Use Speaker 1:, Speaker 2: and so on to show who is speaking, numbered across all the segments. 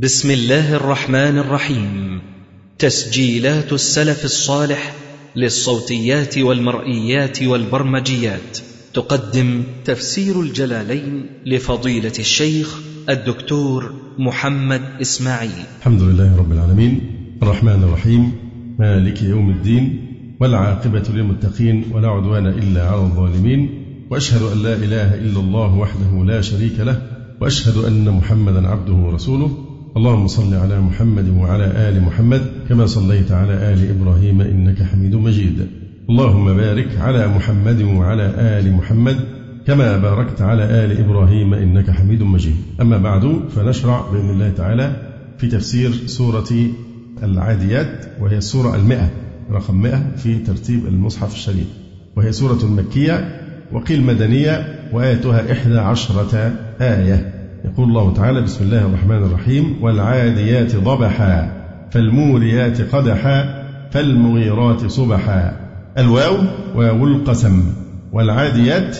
Speaker 1: بسم الله الرحمن الرحيم. تسجيلات السلف الصالح للصوتيات والمرئيات والبرمجيات. تقدم تفسير الجلالين لفضيلة الشيخ الدكتور محمد إسماعيل.
Speaker 2: الحمد لله رب العالمين. الرحمن الرحيم. مالك يوم الدين. والعاقبة للمتقين. ولا عدوان إلا على الظالمين. وأشهد أن لا إله إلا الله وحده لا شريك له. وأشهد أن محمدا عبده ورسوله. اللهم صل على محمد وعلى آل محمد كما صليت على آل إبراهيم إنك حميد مجيد. اللهم بارك على محمد وعلى آل محمد كما باركت على آل إبراهيم إنك حميد مجيد. أما بعد فنشرع بإذن الله تعالى في تفسير سورة العاديات وهي السورة المئة رقم مئة في ترتيب المصحف الشريف. وهي سورة مكية وقيل مدنية وآيتها إحدى عشرة آية. يقول الله تعالى بسم الله الرحمن الرحيم والعاديات ضبحا فالموريات قدحا فالمغيرات صبحا الواو واو القسم والعاديات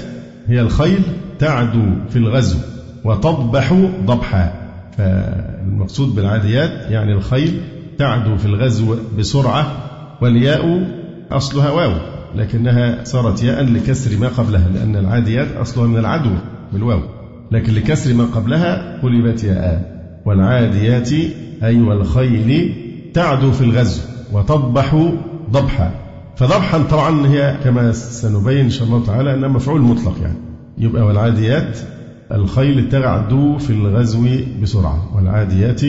Speaker 2: هي الخيل تعدو في الغزو وتضبح ضبحا فالمقصود بالعاديات يعني الخيل تعدو في الغزو بسرعة والياء أصلها واو لكنها صارت ياء لكسر ما قبلها لأن العاديات أصلها من العدو بالواو لكن لكسر ما قبلها قلبت ياء والعاديات أي والخيل تعدو في الغزو وتضبح ضبحا. فضبحا طبعا هي كما سنبين إن شاء الله تعالى أنها مفعول مطلق يعني. يبقى والعاديات الخيل تعدو في الغزو بسرعة. والعاديات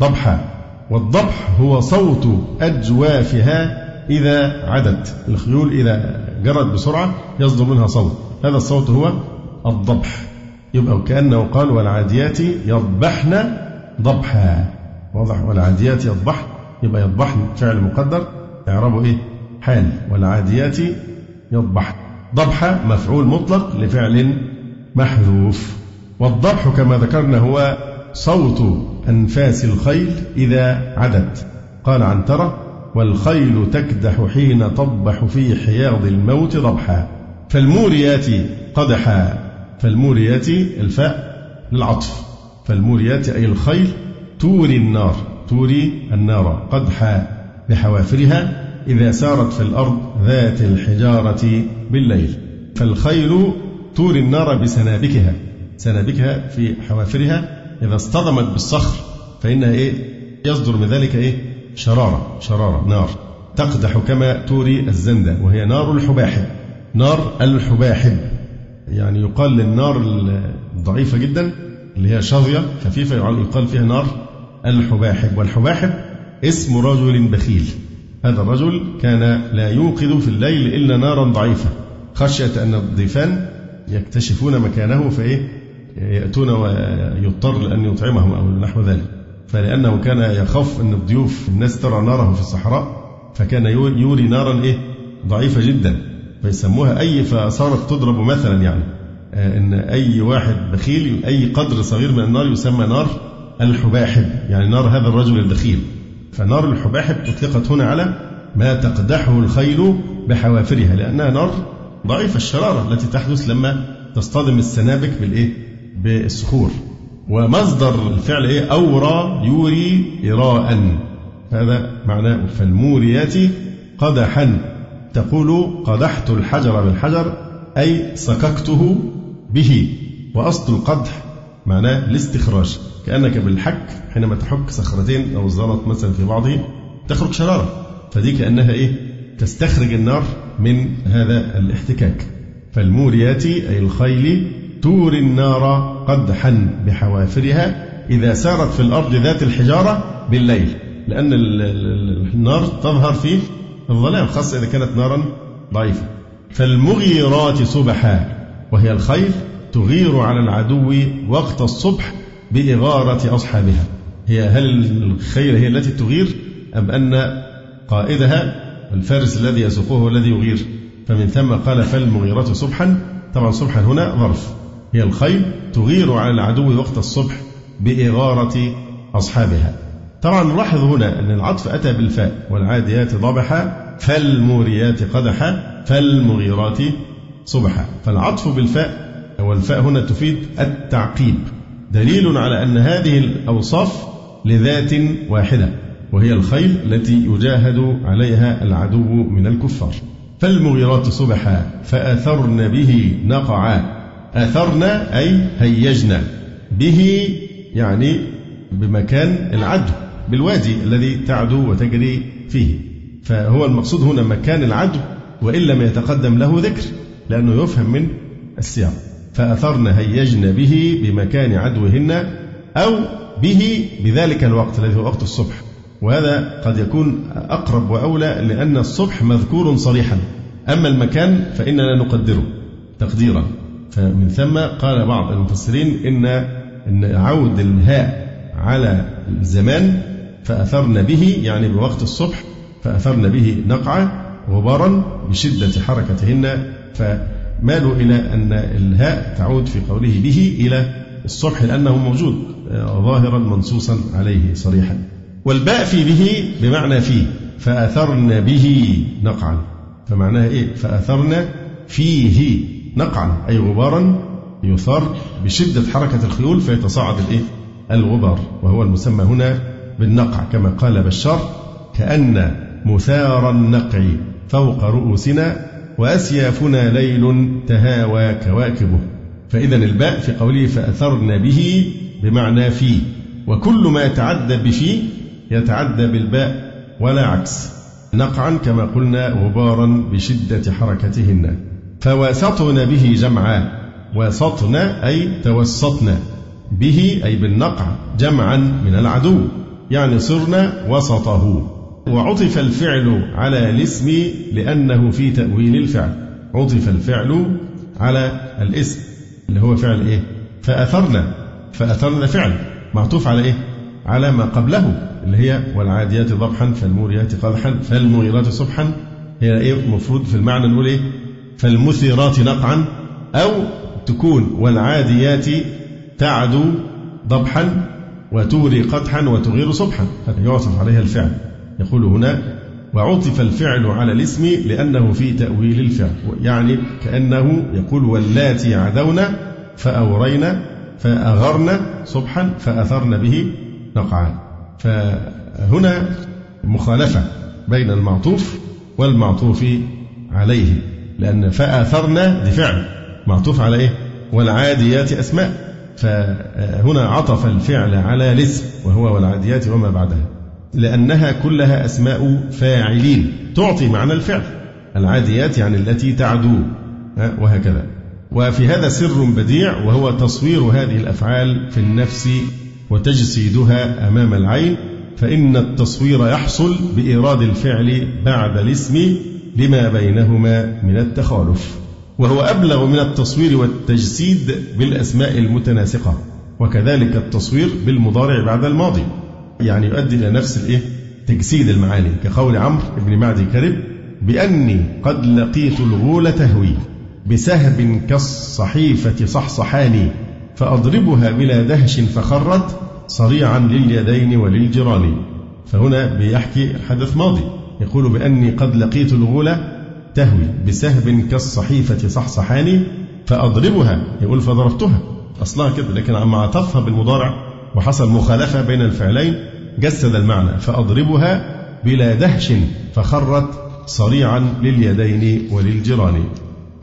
Speaker 2: ضبحا. والضبح هو صوت أجوافها إذا عدت. الخيول إذا جرت بسرعة يصدر منها صوت. هذا الصوت هو الضبح. يبقى وكأنه قال والعاديات يضبحن ضبحا. واضح؟ والعاديات يضبحن يبقى يضبحن فعل مقدر. إعرابه إيه؟ حال. والعاديات يضبحن ضبحة مفعول مطلق لفعل محذوف. والضبح كما ذكرنا هو صوت أنفاس الخيل إذا عدت. قال عنترة والخيل تكدح حين تضبح في حياض الموت ضبحا. فالموريات قدحا. فالموريات الفاء للعطف. فالموريات أي الخيل توري النار توري النار. قدحا بحوافرها إذا سارت في الأرض ذات الحجارة بالليل. فالخيل توري النار بسنابكها سنابكها في حوافرها. إذا اصطدمت بالصخر فإنها إيه؟ يصدر من ذلك إيه؟ شرارة شرارة نار. تقدح كما توري الزندة وهي نار الحباحب. نار الحباحب. يعني يقال للنار الضعيفة جدا اللي هي شظية خفيفة يقال فيها نار الحباحب. والحباحب اسم رجل بخيل. هذا الرجل كان لا يوقد في الليل إلا نارا ضعيفة. خشية أن الضيفان يكتشفون مكانه فإيه؟ يأتون ويضطر لأن يطعمهم أو نحو ذلك. فلأنه كان يخاف أن الضيوف الناس ترى ناره في الصحراء فكان يوري نارا إيه؟ ضعيفة جدا. فيسموها أي فصارت تضرب مثلا يعني. آه، إن أي واحد بخيل أي قدر صغير من النار يسمى نار الحباحب. يعني نار هذا الرجل البخيل فنار الحباحب أطلقت هنا على ما تقدحه الخيل بحوافرها لأنها نار ضعيفة الشرارة التي تحدث لما تصطدم السنابك بالإيه؟ بالصخور. ومصدر الفعل إيه؟ أورى يوري إراء. هذا معناه فالموريات قدحا. تقول قدحت الحجر بالحجر أي سككته به. وأصل القدح معناه الاستخراج. كأنك بالحك حينما تحك صخرتين أو الزلط مثلا في بعضه تخرج شرارة. فدي كأنها إيه؟ تستخرج النار من هذا الاحتكاك. فالموريات أي الخيل توري النار قدحا بحوافرها إذا سارت في الأرض ذات الحجارة بالليل لأن النار تظهر في الظلام خاصة إذا كانت نارا ضعيفة. فالمغيرات صبحا وهي الخيل تغير على العدو وقت الصبح بإغارة أصحابها. هي هل الخيل هي التي تغير أم أن قائدها الفارس الذي يسوقه هو الذي يغير؟ فمن ثم قال فالمغيرات صبحا طبعا صبحا هنا ظرف. هي الخيل تغير على العدو وقت الصبح بإغارة أصحابها. طبعا نلاحظ هنا أن العطف أتى بالفاء والعاديات ضبحا فالموريات قدحا فالمغيرات صبحا. فالعطف بالفاء والفاء هنا تفيد التعقيب. دليل على أن هذه الأوصاف لذات واحدة وهي الخيل التي يجاهد عليها العدو من الكفار. فالمغيرات صبحا فأثرن به نقعا. أثرن أي هيجنا به يعني بمكان العدو بالوادي الذي تعدو وتجري فيه. فهو المقصود هنا مكان العدو وإن لم يتقدم له ذكر لأنه يفهم من السياق. فأثرن هيجن به بمكان عدوهن أو به بذلك الوقت الذي هو وقت الصبح. وهذا قد يكون أقرب وأولى لأن الصبح مذكور صريحا. أما المكان فإننا نقدره تقديرا. فمن ثم قال بعض المفسرين إن إن عود الهاء على الزمان فأثرن به يعني بوقت الصبح فأثرن به نقعة غبارا بشدة حركتهن فمالوا إلى أن الهاء تعود في قوله به إلى الصبح لأنه موجود ظاهرا منصوصا عليه صريحا. والباء في به بمعنى فيه فأثرن به نقعا. فمعناها إيه؟ فأثرن فيه نقعا أي غبارا يثار بشدة حركة الخيول فيتصاعد الإيه؟ الغبار وهو المسمى هنا بالنقع كما قال بشار كأن مثار النقع فوق رؤوسنا وأسيافنا ليل تهاوى كواكبه. فإذا الباء في قوله فأثرن به بمعنى في وكل ما يتعدى بفي يتعدى بالباء ولا عكس نقعا كما قلنا غبارا بشدة حركتهن. فواسطن به جمعا واسطن أي توسطن به أي بالنقع جمعا من العدو يعني صرنا وسطه. وعطف الفعل على الاسم لأنه في تأويل الفعل. عطف الفعل على الاسم اللي هو فعل إيه؟ فأثرنا. فأثرنا فعل. معطوف على إيه؟ على ما قبله اللي هي والعاديات ضبحا فالموريات قدحا فالمغيرات صبحا. هي إيه؟ المفروض في المعنى نقول إيه؟ فالمثيرات نقعا. أو تكون والعاديات تعدو ضبحا وتوري قدحا وتغير صبحا. يعطف عليها الفعل. يقول هنا وعطف الفعل على الاسم لأنه في تأويل الفعل يعني كأنه يقول واللاتي عدون فأورين فأغرن صبحا فأثرن به نقعا فهنا مخالفة بين المعطوف والمعطوف عليه لأن فآثرنا دي فعل معطوف على إيه؟ والعاديات أسماء. فهنا عطف الفعل على الاسم وهو والعاديات وما بعدها. لأنها كلها أسماء فاعلين. تعطي معنى الفعل. العاديات يعني التي تعدو. وهكذا. وفي هذا سر بديع وهو تصوير هذه الأفعال في النفس وتجسيدها أمام العين فإن التصوير يحصل بإيراد الفعل بعد الاسم لما بينهما من التخالف. وهو أبلغ من التصوير والتجسيد بالأسماء المتناسقة وكذلك التصوير بالمضارع بعد الماضي. يعني يؤدي إلى نفس الإيه؟ تجسيد المعاني. كقول عمرو بن معدي كرب بأني قد لقيت الغول تهوي بسهب كالصحيفة صحصحاني فأضربها بلا دهش فخرت صريعا لليدين وللجيران. فهنا بيحكي حدث ماضي. يقول بأني قد لقيت الغول تهوي بسهب كالصحيفة صحصحاني فأضربها. يقول فضربتها. أصلها كده لكن عما عطفها بالمضارع وحصل مخالفة بين الفعلين. جسد المعنى فأضربها بلا دهش فخرت صريعا لليدين وللجيران.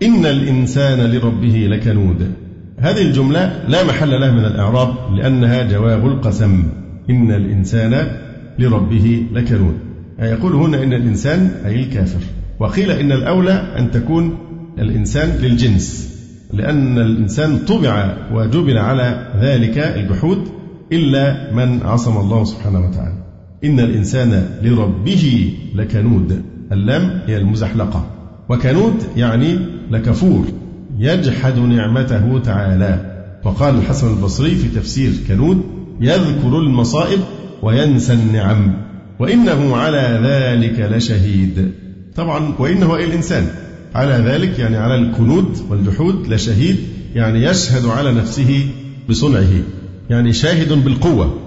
Speaker 2: إن الإنسان لربه لكنود. هذه الجملة لا محل لها من الإعراب لأنها جواب القسم. إن الإنسان لربه لكنود. يقول هنا إن الإنسان أي الكافر. وقيل إن الأولى أن تكون الإنسان للجنس لأن الإنسان طبع وجبل على ذلك الجحود. إلا من عصم الله سبحانه وتعالى. إن الإنسان لربه لكنود. اللام هي المزحلقة. وكنود يعني لكفور. يجحد نعمته تعالى. وقال الحسن البصري في تفسير كنود يذكر المصائب وينسى النعم. وإنه على ذلك لشهيد. طبعا وإنه أي الإنسان. على ذلك يعني على الكنود والجحود لشهيد يعني يشهد على نفسه بصنعه. يعني شاهد بالقوة.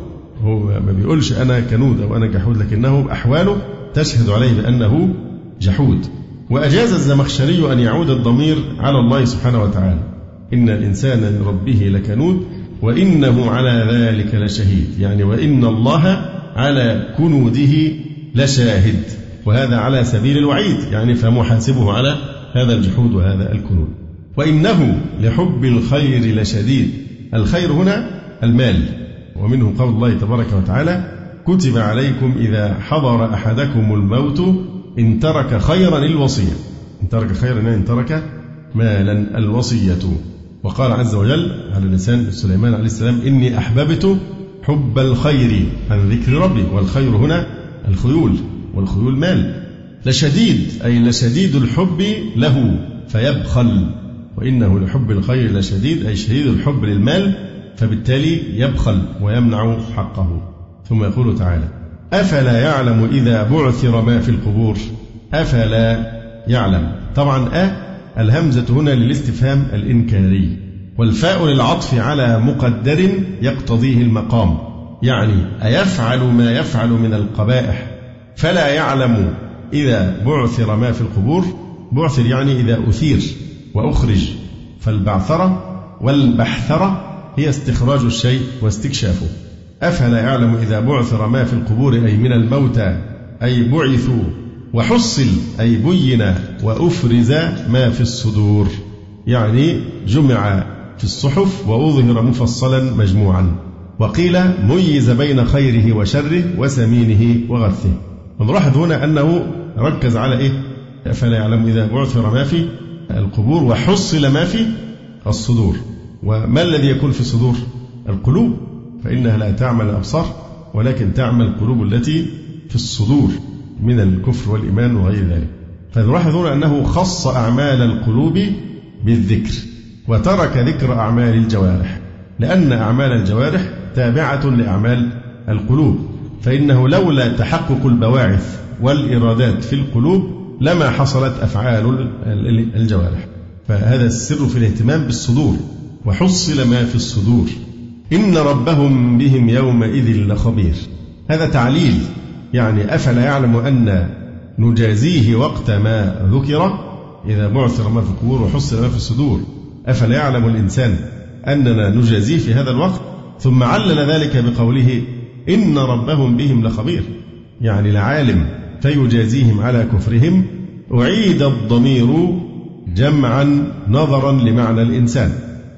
Speaker 2: هو ما بيقولش أنا كنود أو أنا جحود لكنه أحواله تشهد عليه بأنه جحود. وأجاز الزمخشري أن يعود الضمير على الله سبحانه وتعالى. إن الإنسان لربه لكنود وإنه على ذلك لشهيد. يعني وإن الله على كنوده لشاهد. وهذا على سبيل الوعيد. يعني فمحاسبه على هذا الجحود وهذا الكنود. وإنه لحب الخير لشديد. الخير هنا المال. ومنه قول الله تبارك وتعالى كتب عليكم إذا حضر أحدكم الموت إن ترك خيرا الوصية. إن ترك خيرا إن ترك مالا الوصية. وقال عز وجل على لسان سليمان عليه السلام إني أحببت حب الخير عن ذكر ربي. والخير هنا الخيول والخيول مال. لشديد أي لشديد الحب له فيبخل. وإنه لحب الخير لشديد أي شديد الحب للمال فبالتالي يبخل ويمنع حقه. ثم يقول تعالى أفلا يعلم إذا بعثر ما في القبور؟ أفلا يعلم. طبعا أ الهمزة هنا للاستفهام الإنكاري. والفاء للعطف على مقدر يقتضيه المقام. يعني أيفعل ما يفعل من القبائح. فلا يعلم إذا بعثر ما في القبور. بعثر يعني إذا أثير وأخرج. فالبعثرة والبحثرة هي استخراج الشيء واستكشافه. أفلا يعلم إذا بعثر ما في القبور أي من الموتى أي بعثوا وحصل أي بين وأفرز ما في الصدور. يعني جمع في الصحف وأظهر مفصلا مجموعا. وقيل ميز بين خيره وشره وسمينه وغثه ونلاحظ هنا أنه ركز على إيه؟ فلا يعلم إذا بعثر ما في القبور وحصل ما في الصدور. وما الذي يكون في الصدور القلوب؟ فإنها لا تعمل الأبصار ولكن تعمل القلوب التي في الصدور من الكفر والإيمان وغير ذلك. فنلاحظ هنا أنه خص أعمال القلوب بالذكر وترك ذكر أعمال الجوارح لأن أعمال الجوارح تابعة لأعمال القلوب. فإنه لولا تحقق البواعث والإرادات في القلوب لما حصلت أفعال الجوارح. فهذا السر في الاهتمام بالصدور. وحصل ما في الصدور. إن ربهم بهم يومئذ لخبير. هذا تعليل يعني أفلا يعلم أن نجازيه وقت ما ذكر. إذا بعثر ما في القبور وحصل ما في الصدور أفلا يعلم الإنسان أننا نجازيه في هذا الوقت؟ ثم علل ذلك بقوله إن ربهم بهم لخبير. يعني لعالم فيجازيهم على كفرهم. أعيد الضمير جمعا نظرا لمعنى الإنسان.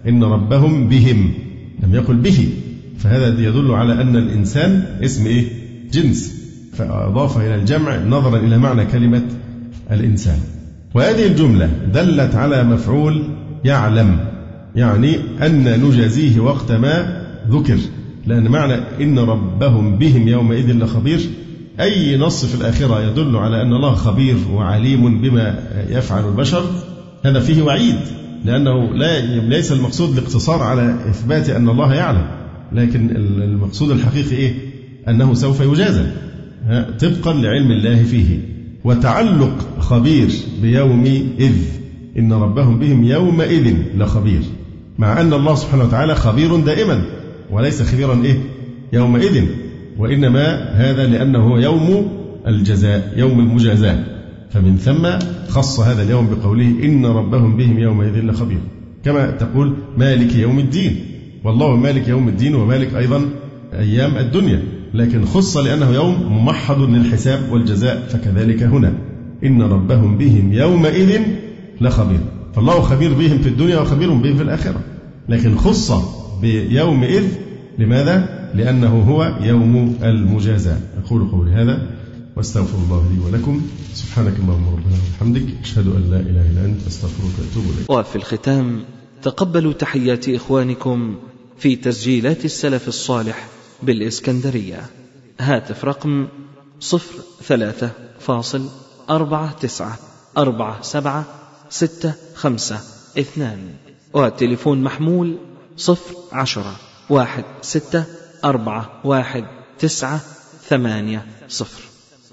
Speaker 2: إن ربهم بهم لم يقل به. فهذا يدل على أن الإنسان اسم إيه؟ جنس. فأضاف إلى الجمع نظرا إلى معنى كلمة الإنسان. وهذه الجملة دلت على مفعول يعلم يعني أن نجازيه وقت ما ذكر. لأن معنى إن ربهم بهم يومئذ لخبير أي نص في الآخرة يدل على أن الله خبير وعليم بما يفعل البشر هذا فيه وعيد. لأنه لا ليس المقصود الاقتصار على إثبات أن الله يعلم لكن المقصود الحقيقي إيه؟ أنه سوف يجازى طبقا لعلم الله فيه. وتعلق خبير بيوم إذ إن ربهم بهم يومئذ لخبير مع أن الله سبحانه وتعالى خبير دائما وليس خبيرا إيه؟ يومئذ. وإنما هذا لأنه يوم الجزاء يوم المجازاة. فمن ثم خص هذا اليوم بقوله إن ربهم بهم يومئذ لخبير. كما تقول مالك يوم الدين. والله مالك يوم الدين ومالك أيضا أيام الدنيا. لكن خص لأنه يوم ممحض للحساب والجزاء فكذلك هنا. إن ربهم بهم يومئذ لخبير. فالله خبير بهم في الدنيا وخبير بهم في الآخرة. لكن خص بيومئذ لماذا؟ لأنه هو يوم المجازاة. أقول قولي هذا واستغفر الله لي ولكم. سبحانك اللهم ربنا وبحمدك أشهد أن لا إله إلا أنت أستغفرك وأتوب إليك.
Speaker 1: وفي الختام تقبلوا تحيات إخوانكم في تسجيلات السلف الصالح بالإسكندرية. هاتف رقم صفر ثلاثة فاصل أربعة تسعة أربعة سبعة ستة خمسة اثنان. وتليفون محمول صفر عشرة واحد ستة أربعة واحد تسعة ثمانية صفر.